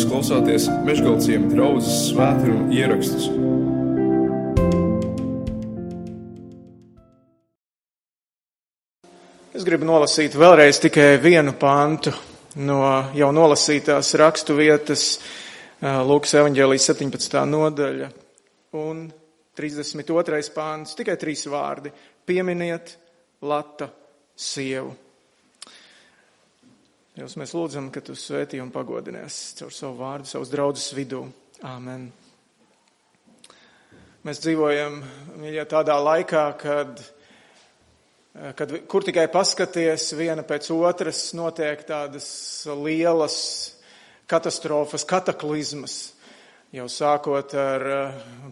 Jūs klausāties Meškāļu draugas svētkrājuma ierakstus. Es gribu nolasīt vēlreiz tikai vienu pantu no jau nolasītās rakstu vietas Lūkas evaņģēlijas 17. nodaļa un 32. pāns, tikai trīs vārdi - pieminiet lata sievu. Jūs mēs lūdzam, ka tu svētī un pagodinies caur savu vārdu, savus draudzes vidū. Āmen. Mēs dzīvojam ja tādā laikā, kad, kad kur tikai paskaties, viena pēc otras notiek tādas lielas katastrofas, kataklizmas, jau sākot ar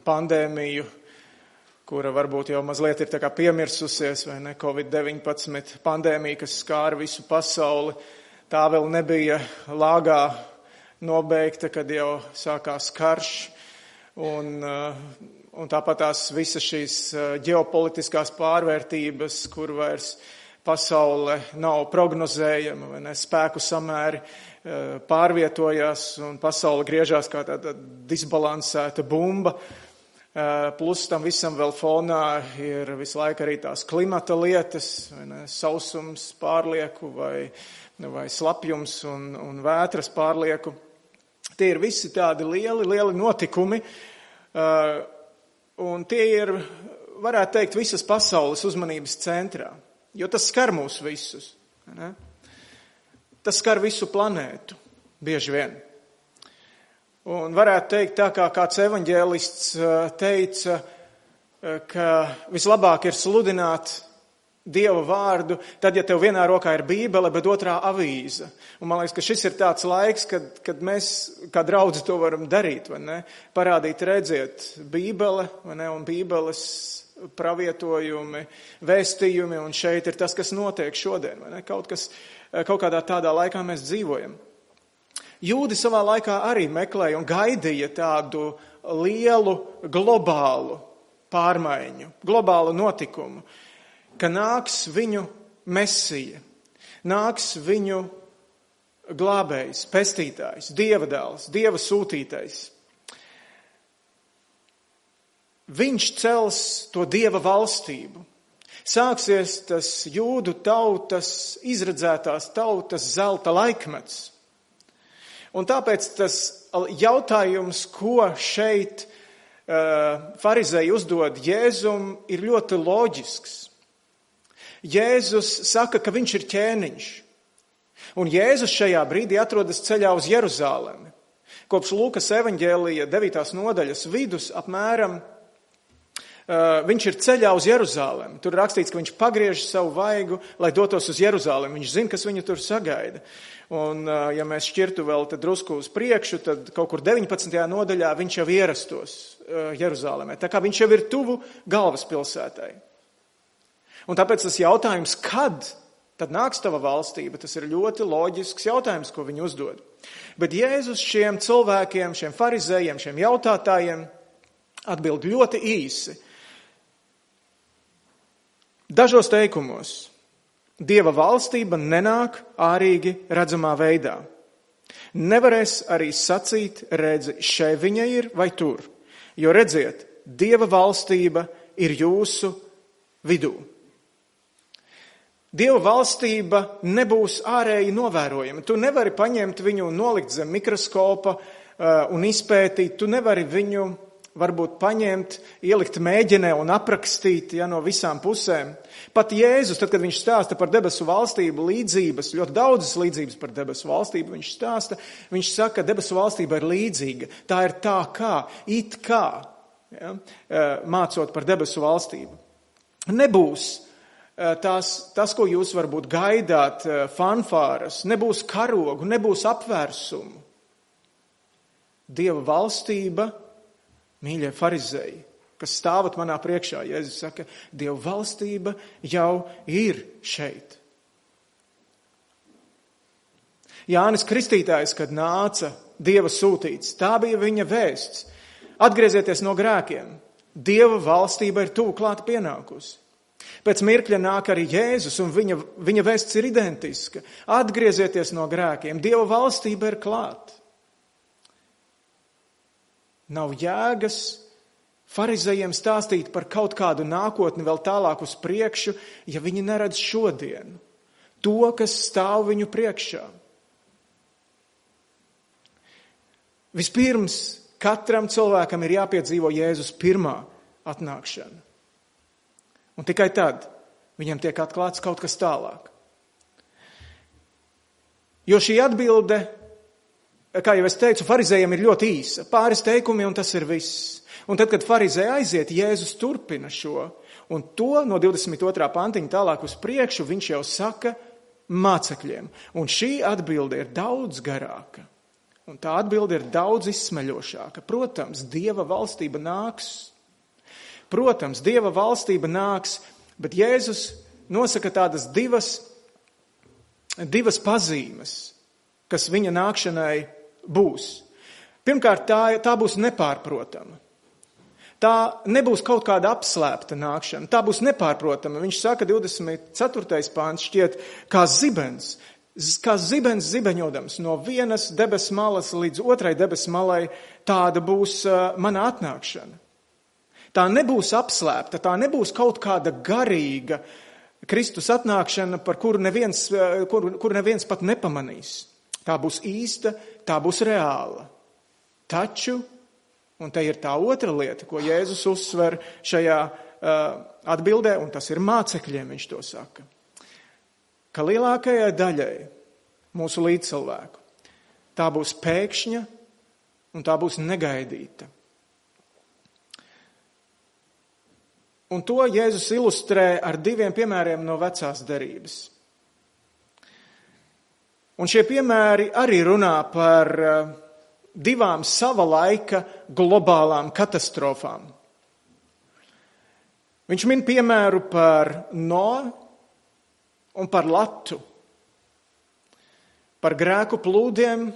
pandēmiju, kura varbūt jau mazliet ir piemirsusies, vai ne, Covid-19 pandēmija, kas skāra visu pasauli Tā vēl nebija lāgā nobeigta, kad jau sākās karš. Un, uh, un tāpat tās visas šīs uh, ģeopolitiskās pārvērtības, kur vairs pasaule nav prognozējama, vai ne, spēku samēri uh, pārvietojās un pasaule griežās kā tāda disbalansēta bumba. Plus tam visam vēl fonā ir visu laiku arī tās klimata lietas, ne, sausums pārlieku vai vai slapjums un, un vētras pārlieku. Tie ir visi tādi lieli, lieli notikumi, uh, un tie ir, varētu teikt, visas pasaules uzmanības centrā, jo tas skar mūs visus. Ne? Tas skar visu planētu, bieži vien. Un varētu teikt tā, kā kāds evaņģēlists uh, teica, uh, ka vislabāk ir sludināt Dieva vārdu, tad, ja tev vienā rokā ir bībele, bet otrā avīze. Un man liekas, ka šis ir tāds laiks, kad, kad mēs, kā draudzi, to varam darīt, vai ne? Parādīt, redziet, bībele, vai ne, un bībeles pravietojumi, vēstījumi, un šeit ir tas, kas notiek šodien, vai ne? Kaut kas, kaut kādā tādā laikā mēs dzīvojam. Jūdi savā laikā arī meklēja un gaidīja tādu lielu globālu pārmaiņu, globālu notikumu ka nāks viņu mesija, nāks viņu glābējs, pestītājs, dieva dēls, dieva sūtītais. Viņš cels to dieva valstību. Sāksies tas jūdu tautas, izredzētās tautas zelta laikmets. Un tāpēc tas jautājums, ko šeit uh, farizēji uzdod Jēzum, ir ļoti loģisks. Jēzus saka, ka viņš ir ķēniņš. Un Jēzus šajā brīdī atrodas ceļā uz Jeruzālemi. Kopš Lūkas evaņģēlija 9. nodaļas vidus apmēram uh, viņš ir ceļā uz Jeruzālemi. Tur rakstīts, ka viņš pagriež savu vaigu, lai dotos uz Jeruzālemi. Viņš zina, kas viņu tur sagaida. Un, uh, ja mēs šķirtu vēl drusku uz priekšu, tad kaut kur 19. nodaļā viņš jau ierastos uh, Jeruzālēmē. Tā kā viņš jau ir tuvu galvaspilsētai. Un tāpēc tas jautājums, kad tad nāks tava valstība, tas ir ļoti loģisks jautājums, ko viņi uzdod. Bet Jēzus šiem cilvēkiem, šiem farizējiem, šiem jautātājiem atbild ļoti īsi. Dažos teikumos Dieva valstība nenāk ārīgi redzamā veidā. Nevarēs arī sacīt, redzi, šai viņa ir vai tur, jo redziet, Dieva valstība ir jūsu vidū. Dieva valstība nebūs ārēji novērojama. Tu nevari paņemt viņu un nolikt zem mikroskopa uh, un izpētīt. Tu nevari viņu varbūt paņemt, ielikt mēģinē un aprakstīt ja, no visām pusēm. Pat Jēzus, tad, kad viņš stāsta par debesu valstību, līdzības, ļoti daudzas līdzības par debesu valstību, viņš stāsta, viņš saka, ka debesu valstība ir līdzīga. Tā ir tā kā, it kā, ja, uh, mācot par debesu valstību. Nebūs Eh, tās, tas, ko jūs varbūt gaidāt, eh, fanfāras, nebūs karogu, nebūs apvērsumu. Dieva valstība, mīļie farizēji, kas stāvat manā priekšā, Jēzus saka, Dieva valstība jau ir šeit. Jānis Kristītājs, kad nāca Dieva sūtīts, tā bija viņa vēsts. Atgriezieties no grēkiem. Dieva valstība ir tuvu klāt pienākusi. Pēc mirkļa nāk arī Jēzus, un viņa, viņa vēsts ir identiska. Atgriezieties no grēkiem, Dieva valstība ir klāt. Nav jēgas farizējiem stāstīt par kaut kādu nākotni vēl tālāk uz priekšu, ja viņi neredz šodienu to, kas stāv viņu priekšā. Vispirms katram cilvēkam ir jāpiedzīvo Jēzus pirmā atnākšana. Un tikai tad viņam tiek atklāts kaut kas tālāk. Jo šī atbilde, kā jau es teicu, farizējiem ir ļoti īsa. Pāris teikumi un tas ir viss. Un tad, kad farizēja aiziet, Jēzus turpina šo. Un to no 22. pantiņa tālāk uz priekšu viņš jau saka mācekļiem. Un šī atbilde ir daudz garāka. Un tā atbilde ir daudz izsmeļošāka. Protams, Dieva valstība nāks. Protams, Dieva valstība nāks, bet Jēzus nosaka tādas divas, divas pazīmes, kas viņa nākšanai būs. Pirmkārt, tā, tā būs nepārprotama. Tā nebūs kaut kāda apslēpta nākšana, tā būs nepārprotama. Viņš saka, 24. pāns šķiet kā zibens, kā zibens zibeņodams no vienas debes malas līdz otrai debes malai, tāda būs uh, mana atnākšana. Tā nebūs apslēpta, tā nebūs kaut kāda garīga Kristus atnākšana, par kuru neviens, uh, kur, kur neviens pat nepamanīs. Tā būs īsta, tā būs reāla. Taču Un te ir tā otra lieta, ko Jēzus uzsver šajā uh, atbildē, un tas ir mācekļiem, viņš to saka. Ka lielākajai daļai mūsu līdzcilvēku tā būs pēkšņa un tā būs negaidīta. Un to Jēzus ilustrē ar diviem piemēriem no vecās derības. Un šie piemēri arī runā par uh, divām sava laika globālām katastrofām. Viņš min piemēru par No un par Latu, par grēku plūdiem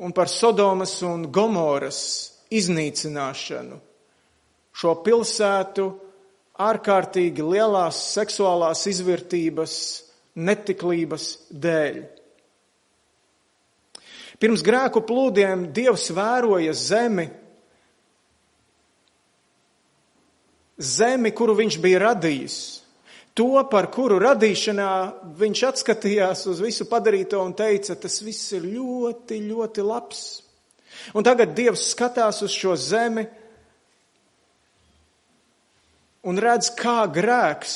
un par Sodomas un Gomoras iznīcināšanu. Šo pilsētu ārkārtīgi lielās seksuālās izvērtības, netiklības dēļ. Pirms grēku plūdiem Dievs vēroja zemi, zemi, kuru viņš bija radījis. To, par kuru radīšanā viņš atskatījās uz visu padarīto un teica, tas viss ir ļoti, ļoti labs. Un tagad Dievs skatās uz šo zemi un redz, kā grēks,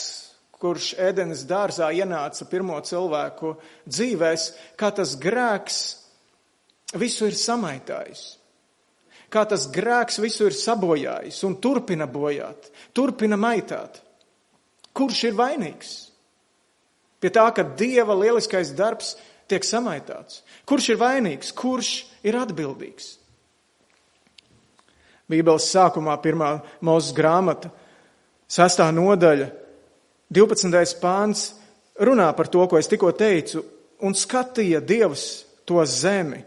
kurš ēdenes dārzā ienāca pirmo cilvēku dzīvēs, kā tas grēks visu ir samaitājis. Kā tas grēks visu ir sabojājis un turpina bojāt, turpina maitāt. Kurš ir vainīgs? Pie tā, ka Dieva lieliskais darbs tiek samaitāts. Kurš ir vainīgs? Kurš ir atbildīgs? Bībeles sākumā pirmā mūzes grāmata, sestā nodaļa, 12. pāns runā par to, ko es tikko teicu, un skatīja Dievs to zemi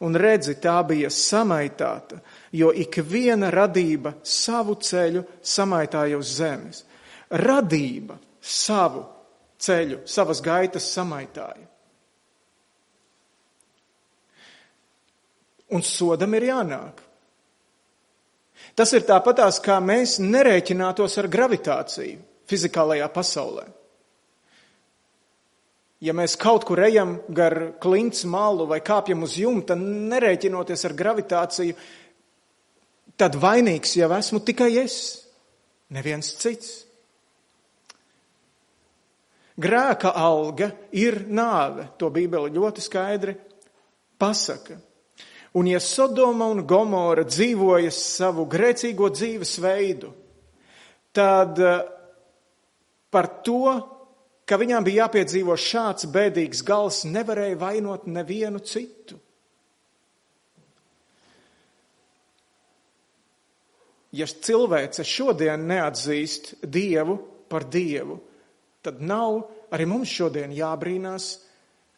un redzi, tā bija samaitāta, jo ik viena radība savu ceļu samaitāja uz zemes. Radība savu ceļu, savas gaitas samaitāja. Un sodam ir jānāk. Tas ir tāpatās, kā mēs nerēķinātos ar gravitāciju fizikālajā pasaulē. Ja mēs kaut kur ejam gar klints malu vai kāpjam uz jumta, nerēķinoties ar gravitāciju, tad vainīgs jau esmu tikai es, neviens cits. Grēka alga ir nāve, to Bībele ļoti skaidri pasaka. Un ja Sodoma un Gomora dzīvoja savu grēcīgo dzīvesveidu, tad eh, par to ka viņām bija jāpiedzīvo šāds bēdīgs gals, nevarēja vainot nevienu citu. Ja cilvēce šodien neatzīst Dievu par Dievu, tad nav arī mums šodien jābrīnās,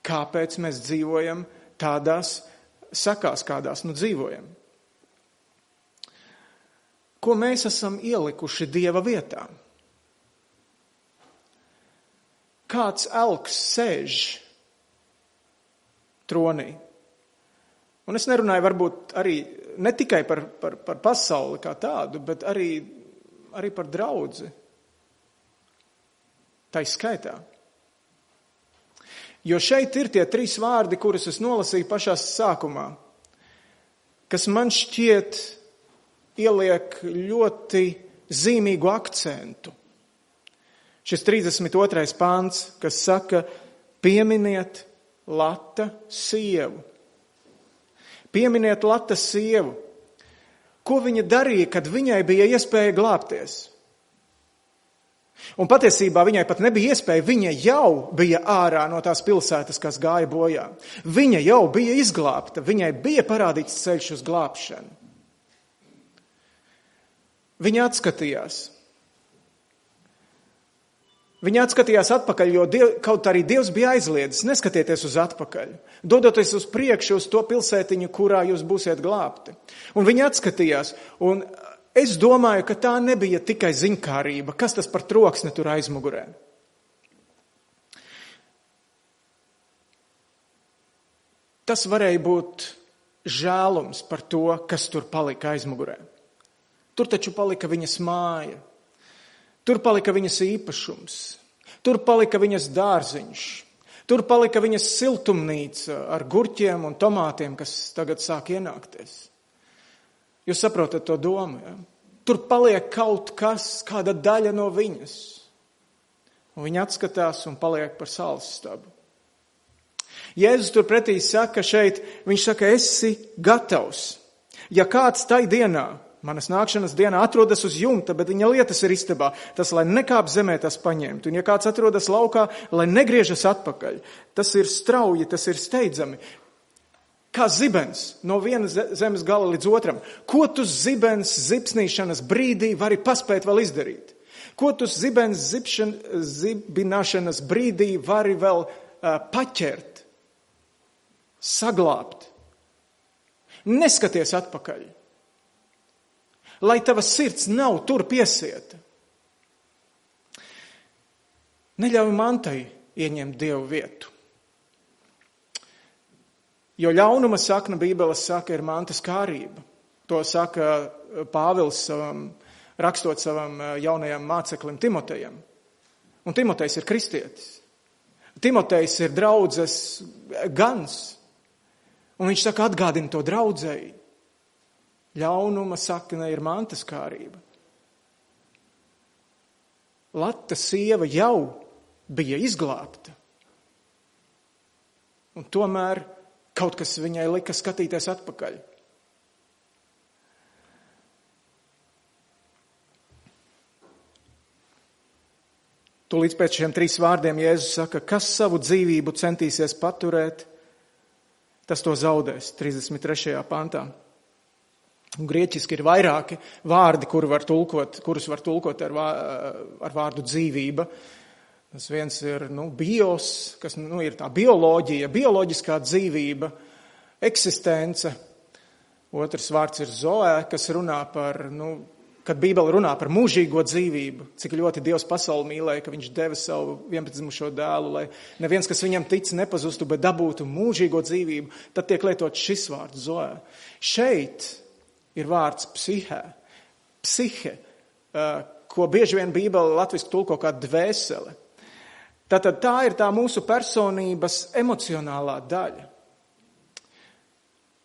kāpēc mēs dzīvojam tādās sakās, kādās nu dzīvojam. Ko mēs esam ielikuši Dieva vietām? kāds elks sēž tronī. Un es nerunāju varbūt arī ne tikai par, par, par pasauli kā tādu, bet arī, arī par draudzi. Tā izskaitā. Jo šeit ir tie trīs vārdi, kurus es nolasīju pašā sākumā, kas man šķiet ieliek ļoti zīmīgu akcentu. Šis 32. pāns, kas saka, pieminiet lata sievu. Pieminiet lata sievu. Ko viņa darīja, kad viņai bija iespēja glābties? Un patiesībā viņai pat nebija iespēja, viņa jau bija ārā no tās pilsētas, kas gāja bojā. Viņa jau bija izglābta, viņai bija parādīts ceļš uz glābšanu. Viņa atskatījās. Viņa atskatījās atpakaļ, jo diev, kaut arī Dievs bija aizliedzis. Neskatieties uz atpakaļ, dodoties uz priekšu, uz to pilsētiņu, kurā jūs būsiet glābti. Un viņa atskatījās, un es domāju, ka tā nebija tikai ziņkārība. Kas tas par troksni tur aizmugurē? Tas varēja būt žēlums par to, kas tur palika aizmugurē. Tur taču palika viņas māja, tur palika viņas īpašums, tur palika viņas dārziņš, tur palika viņas siltumnīca ar gurķiem un tomātiem, kas tagad sāk ienākties. Jūs saprotat to domu? Ja? Tur paliek kaut kas, kāda daļa no viņas. Un viņa atskatās un paliek par sāls stabu. Jēzus turpretī saka šeit, viņš saka, esi gatavs. Ja kāds tai dienā Manas nākšanas dienā atrodas uz jumta, bet viņa lietas ir istabā. Tas, lai nekāp zemē, tas paņemtu. Un ja kāds atrodas laukā, lai negriežas atpakaļ. Tas ir strauji, tas ir steidzami. Kā zibens no vienas zemes gala līdz otram. Ko tu zibens zipsnīšanas brīdī vari paspēt vēl izdarīt? Ko tu zibens zipšan, zibināšanas brīdī vari vēl uh, paķert, saglābt? Neskaties atpakaļ lai tava sirds nav tur piesieta. Neļauj mantai ieņemt dievu vietu. Jo ļaunuma sakna Bībeles saka ir mantas kārība. To saka Pāvils savam, rakstot savam eh, jaunajam māceklim Timotejam. Un Timotejs ir kristietis. Timotejs ir draudzes gans. Un viņš saka, atgādini to draudzēji. Ļaunuma sakne ir mantas kārība. Lata sieva jau bija izglābta. Un tomēr kaut kas viņai lika skatīties atpakaļ. Tūlīt pēc šiem trīs vārdiem Jēzus saka, kas savu dzīvību centīsies paturēt, tas to zaudēs 33. pantā. Un grieķiski ir vairāki vārdi, kur var tulkot, kurus var tulkot ar, ar vārdu dzīvība. Tas viens ir nu, bios, kas nu, ir tā bioloģija, bioloģiskā dzīvība, eksistence. Otrs vārds ir zoē, kas runā par, nu, kad Bībele runā par mūžīgo dzīvību, cik ļoti Dievs pasauli mīlēja, ka viņš deva savu vienpatdzimušo dēlu, lai neviens, kas viņam tic, nepazustu, bet dabūtu mūžīgo dzīvību, tad tiek lietot šis vārds zoē. Šeit ir vārds psihē. Psihe, ko bieži vien Bībele latviski tulko kā dvēsele. Tātad tā ir tā mūsu personības emocionālā daļa.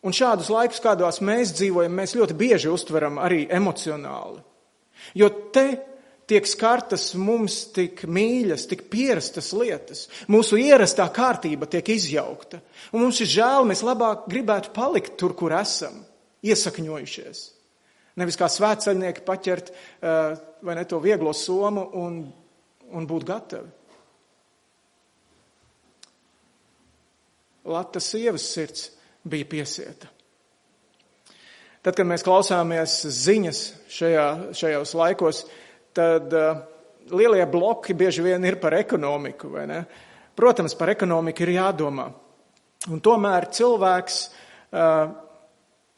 Un šādus laikus, kādos mēs dzīvojam, mēs ļoti bieži uztveram arī emocionāli. Jo te tiek skartas mums tik mīļas, tik pierastas lietas. Mūsu ierastā kārtība tiek izjaukta. Un mums ir žēl, mēs labāk gribētu palikt tur, kur esam iesakņojušies. Nevis kā svētceļnieki paķert eh, vai ne to vieglo somu un, un būt gatavi. Lata sievas sirds bija piesieta. Tad, kad mēs klausāmies ziņas šajā, šajos laikos, tad uh, lielie bloki bieži vien ir par ekonomiku, vai ne? Protams, par ekonomiku ir jādomā. Un tomēr cilvēks uh,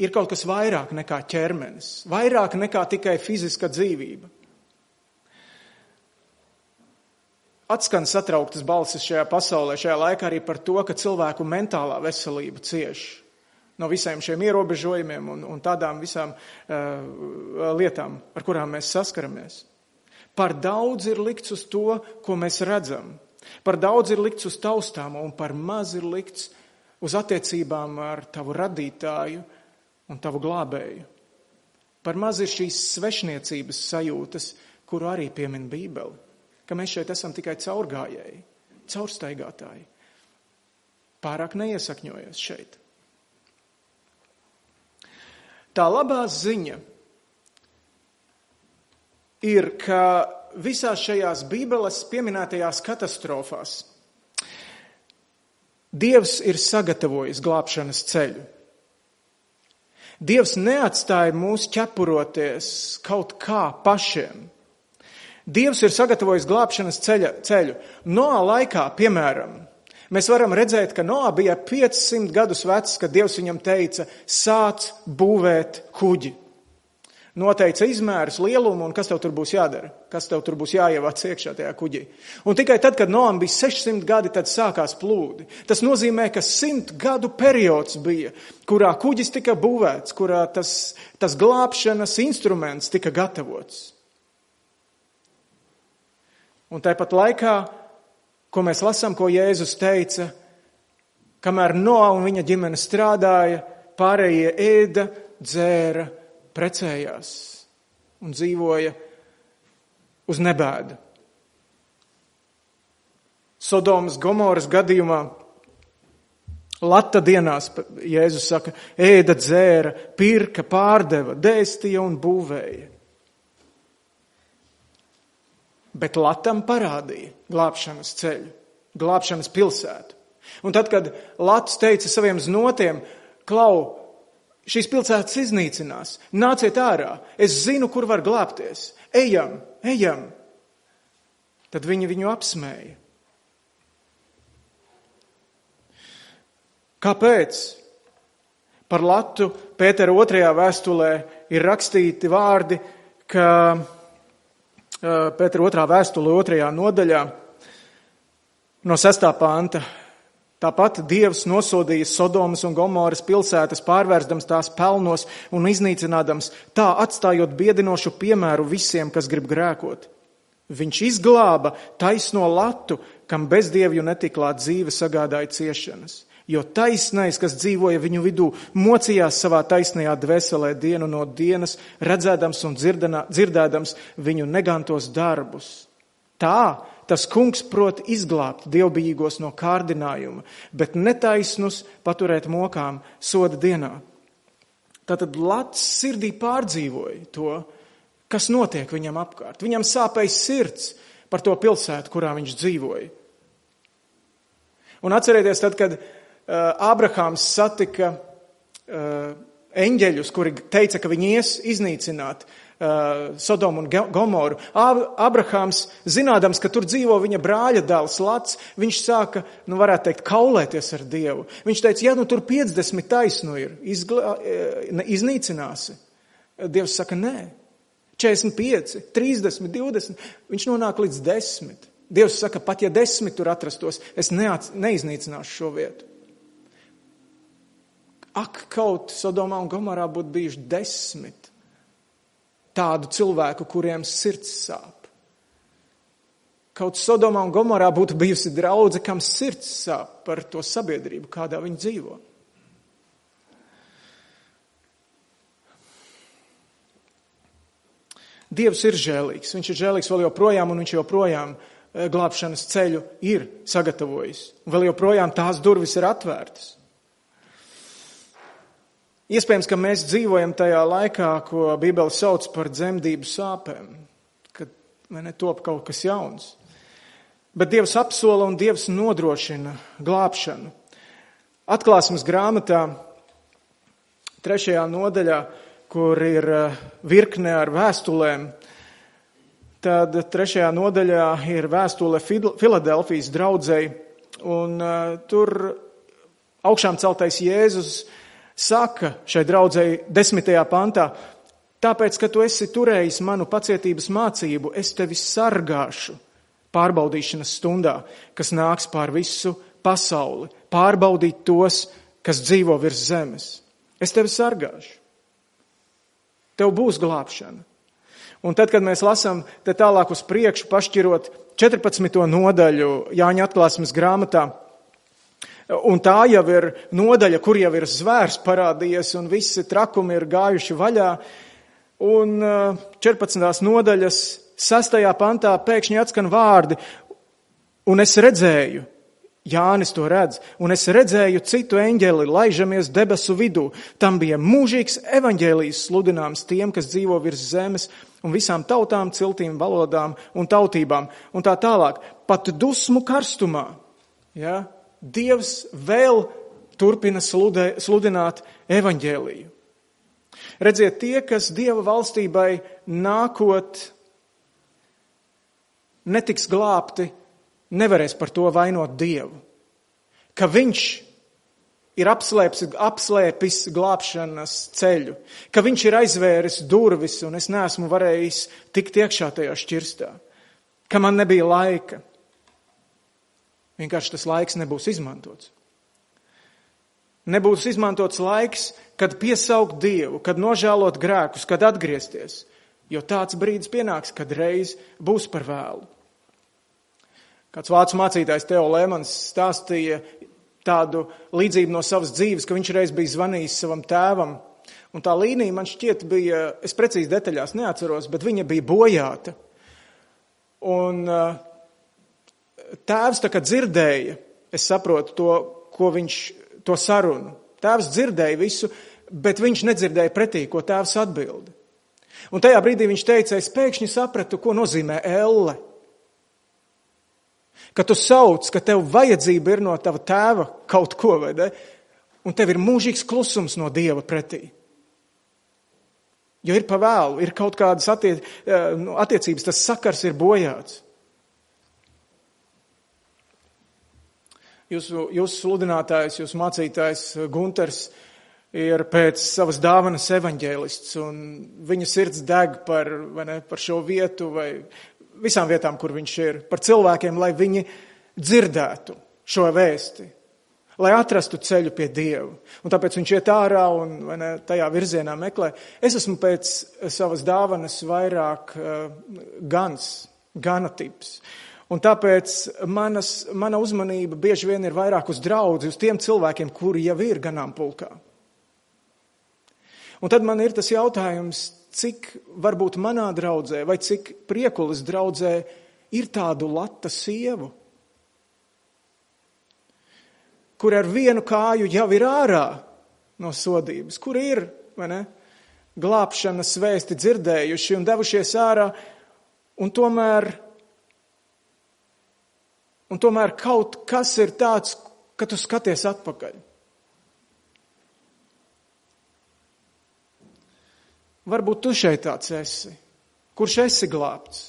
ir kaut kas vairāk nekā ķermenis, vairāk nekā tikai fiziska dzīvība. Atskan satrauktas balsis šajā pasaulē, šajā laikā arī par to, ka cilvēku mentālā veselība cieš no visiem šiem ierobežojumiem un, un tādām visām uh, lietām, ar kurām mēs saskaramies. Par daudz ir likts uz to, ko mēs redzam. Par daudz ir likts uz taustām, un par maz ir likts uz attiecībām ar tavu radītāju un tavu glābēju. Par maz ir šīs svešniecības sajūtas, kuru arī piemin Bībeli, ka mēs šeit esam tikai caurgājēji, caurstaigātāji. Pārāk neiesakņojies šeit. Tā labā ziņa ir, ka visās šajās Bībeles pieminētajās katastrofās Dievs ir sagatavojis glābšanas ceļu. Dievs neatstāja mūs ķepuroties kaut kā pašiem. Dievs ir sagatavojis glābšanas ceļa, ceļu. Noā laikā, piemēram, Mēs varam redzēt, ka Noā bija 500 gadus vecs, kad Dievs viņam teica, sāc būvēt kuģi. Noteica izmērus, lielumu un kas tev tur būs jādara, kas tev tur būs jāievāc iekšā tajā kuģī. Un tikai tad, kad Noam bija 600 gadi, tad sākās plūdi. Tas nozīmē, ka simt gadu periods bija, kurā kuģis tika būvēts, kurā tas, tas glābšanas instruments tika gatavots. Un tāpat laikā ko mēs lasām, ko Jēzus teica, kamēr Noā un viņa ģimene strādāja, pārējie ēda, dzēra, precējās un dzīvoja uz nebēdu. Sodomas Gomoras gadījumā Lata dienās Jēzus saka, ēda, dzēra, pirka, pārdeva, dēstīja un būvēja. Bet Latam parādīja glābšanas ceļu, glābšanas pilsētu. Un tad, kad Lats teica saviem znotiem, klau, šīs pilsētas iznīcinās, nāciet ārā, es zinu, kur var glābties, ejam, ejam, tad viņi viņu apsmēja. Kāpēc? Par Latu Pētera otrajā vēstulē ir rakstīti vārdi, ka Pētera otrā vēstule otrajā nodaļā no sestā panta. Tāpat Dievs nosodīja Sodomas un Gomoras pilsētas, pārvērstams tās pelnos un iznīcinādams, tā atstājot biedinošu piemēru visiem, kas grib grēkot. Viņš izglāba taisno latu, kam bezdievju netiklāt dzīve sagādāja ciešanas jo taisnais, kas dzīvoja viņu vidū, mocījās savā taisnajā dvēselē dienu no dienas, redzēdams un dzirdēdams viņu negantos darbus. Tā tas kungs prot izglābt dievbijīgos no kārdinājuma, bet netaisnus paturēt mokām soda dienā. Tātad Lats sirdī pārdzīvoja to, kas notiek viņam apkārt. Viņam sāpēja sirds par to pilsētu, kurā viņš dzīvoja. Un atcerieties, tad, kad Ābrahāms satika eh, eņģeļus, kuri teica, ka viņi ies iznīcināt eh, Sodomu un Gomoru. Abrahāms, zinādams, ka tur dzīvo viņa brāļa dēls Lats, viņš sāka, nu varētu teikt, kaulēties ar Dievu. Viņš teica, ja nu tur 50 taisnu ir, izglā, iznīcināsi. Dievs saka, nē. 45, 30, 20. Viņš nonāk līdz 10. Dievs saka, pat ja desmit tur atrastos, es neats, neiznīcināšu šo vietu. Ak, kaut Sodomā un Gomorā būtu bijuši desmit tādu cilvēku, kuriem sirds sāp. Kaut Sodomā un Gomorā būtu bijusi draudze, kam sirds sāp par to sabiedrību, kādā viņi dzīvo. Dievs ir žēlīgs. Viņš ir žēlīgs vēl joprojām, un viņš joprojām eh, glābšanas ceļu ir sagatavojis. Vēl joprojām tās durvis ir atvērtas. Iespējams, ka mēs dzīvojam tajā laikā, ko Bībele sauc par dzemdību sāpēm, kad ne top kaut kas jauns. Bet Dievs apsola un Dievs nodrošina glābšanu. Atklāsmes grāmatā, trešajā nodaļā, kur ir eh, virkne ar vēstulēm, tad trešajā nodaļā ir vēstule Filadelfijas draudzēji, un uh, tur augšām celtais Jēzus saka šai draudzēji desmitajā pantā, tāpēc, ka tu esi turējis manu pacietības mācību, es tevi sargāšu pārbaudīšanas stundā, kas nāks pār visu pasauli, pārbaudīt tos, kas dzīvo virs zemes. Es tevi sargāšu. Tev būs glābšana. Un tad, kad mēs lasām te tālāk uz priekšu, pašķirot 14. nodaļu Jāņa atklāsmes grāmatā, un tā jau ir nodaļa, kur jau ir zvērs parādījies un visi trakumi ir gājuši vaļā, un 14. Uh, nodaļas 6. pantā pēkšņi atskan vārdi, un es redzēju, Jānis to redz, un es redzēju citu eņģeli laižamies debesu vidū. Tam bija mūžīgs evaņģēlijs sludināms tiem, kas dzīvo virs zemes, un visām tautām, ciltīm, valodām un tautībām, un tā tālāk. Pat dusmu karstumā, ja, Dievs vēl turpina sludē, sludināt evaņģēliju. Redziet, tie, kas Dieva valstībai nākot, netiks glābti nevarēs par to vainot Dievu. Ka viņš ir apslēpis, apslēpis glābšanas ceļu, ka viņš ir aizvēris durvis un es neesmu varējis tikt iekšā tajā šķirstā, ka man nebija laika. Vienkārši tas laiks nebūs izmantots. Nebūs izmantots laiks, kad piesaukt Dievu, kad nožēlot grēkus, kad atgriezties, jo tāds brīdis pienāks, kad reiz būs par vēlu. Kāds vācu mācītājs Teo Lēmans stāstīja tādu līdzību no savas dzīves, ka viņš reiz bija zvanījis savam tēvam. Un tā līnija man šķiet bija, es precīzi detaļās neatceros, bet viņa bija bojāta. Un uh, tēvs tā kā dzirdēja, es saprotu to, ko viņš, to sarunu. Tēvs dzirdēja visu, bet viņš nedzirdēja pretī, ko tēvs atbildi. Un tajā brīdī viņš teica, es pēkšņi sapratu, ko nozīmē elle. Kad tu sauc, ka tev vajadzība ir no tava tēva kaut ko, vai ne? Un tev ir mūžīgs klusums no Dieva pretī. Jo ir pavēlu, ir kaut kādas attie, eh, nu, attiecības, tas sakars ir bojāts. Jūsu, jūsu sludinātājs, jūsu mācītājs Gunters ir pēc savas dāvanas evaņģēlists, un viņa sirds deg par, ne, par šo vietu vai visām vietām, kur viņš ir, par cilvēkiem, lai viņi dzirdētu šo vēsti, lai atrastu ceļu pie Dieva. Un tāpēc viņš iet ārā un ne, tajā virzienā meklē. Es esmu pēc savas dāvanas vairāk uh, gans, gana tips. Un tāpēc manas, mana uzmanība bieži vien ir vairāk uz draudzi, uz tiem cilvēkiem, kuri jau ir ganāmpulkā. Un tad man ir tas jautājums, cik varbūt manā draudzē vai cik priekulis draudzē ir tādu lata sievu, kur ar vienu kāju jau ir ārā no sodības, kur ir, ne, glābšanas vēsti dzirdējuši un devušies ārā, un tomēr, un tomēr kaut kas ir tāds, ka tu skaties atpakaļ. Varbūt tu šeit tāds esi, kurš esi glābts.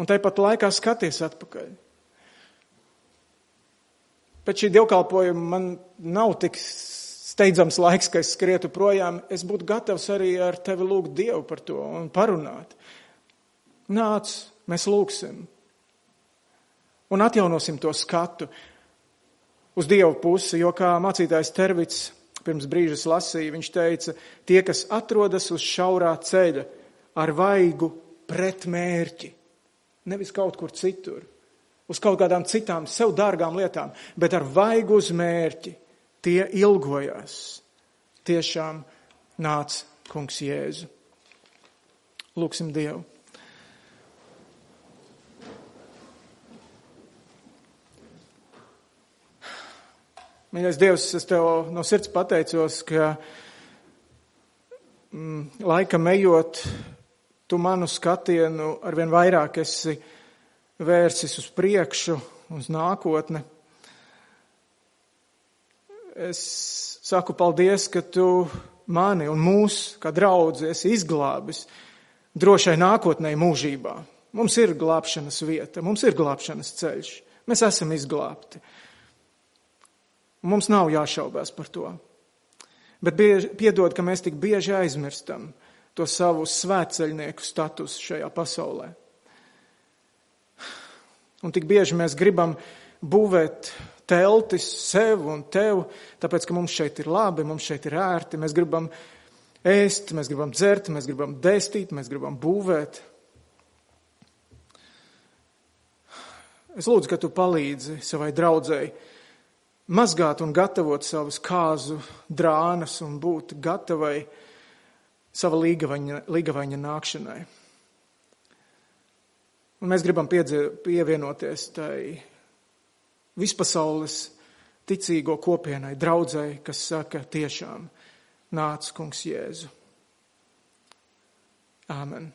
Un tāpat laikā skaties atpakaļ. Pēc šī dievkalpojuma man nav tik steidzams laiks, ka es skrietu projām. Es būtu gatavs arī ar tevi lūgt Dievu par to un parunāt. Nāc, mēs lūgsim. Un atjaunosim to skatu uz Dievu pusi, jo kā mācītājs Tervits pirms brīža lasīju, viņš teica, tie, kas atrodas uz šaurā ceļa ar vaigu pret mērķi, nevis kaut kur citur, uz kaut kādām citām sev dārgām lietām, bet ar vaigu uz mērķi, tie ilgojās. Tiešām nāca kungs Jēzu. Lūksim Dievu. Mīļais Dievs, es tev no sirds pateicos, ka mm, laikam ejot, tu manu skatienu arvien vairāk esi vērsis uz priekšu, uz nākotni. Es saku paldies, ka tu mani un mūs, kā draudzi, esi izglābis drošai nākotnē mūžībā. Mums ir glābšanas vieta, mums ir glābšanas ceļš. Mēs esam izglābti. Mums nav jāšaubās par to. Bet bieži, piedod, ka mēs tik bieži aizmirstam to savu svētceļnieku statusu šajā pasaulē. Un tik bieži mēs gribam būvēt teltis sev un tev, tāpēc, ka mums šeit ir labi, mums šeit ir ērti, mēs gribam ēst, mēs gribam dzert, mēs gribam dēstīt, mēs gribam būvēt. Es lūdzu, ka tu palīdzi savai draudzēji mazgāt un gatavot savus kāzu drānas un būt gatavai sava līgavaņa, līgavaņa nākšanai. Un mēs gribam piedzi, pievienoties tai vispasaules ticīgo kopienai, draudzēji, kas saka tiešām nāc, kungs Jēzu. Āmen.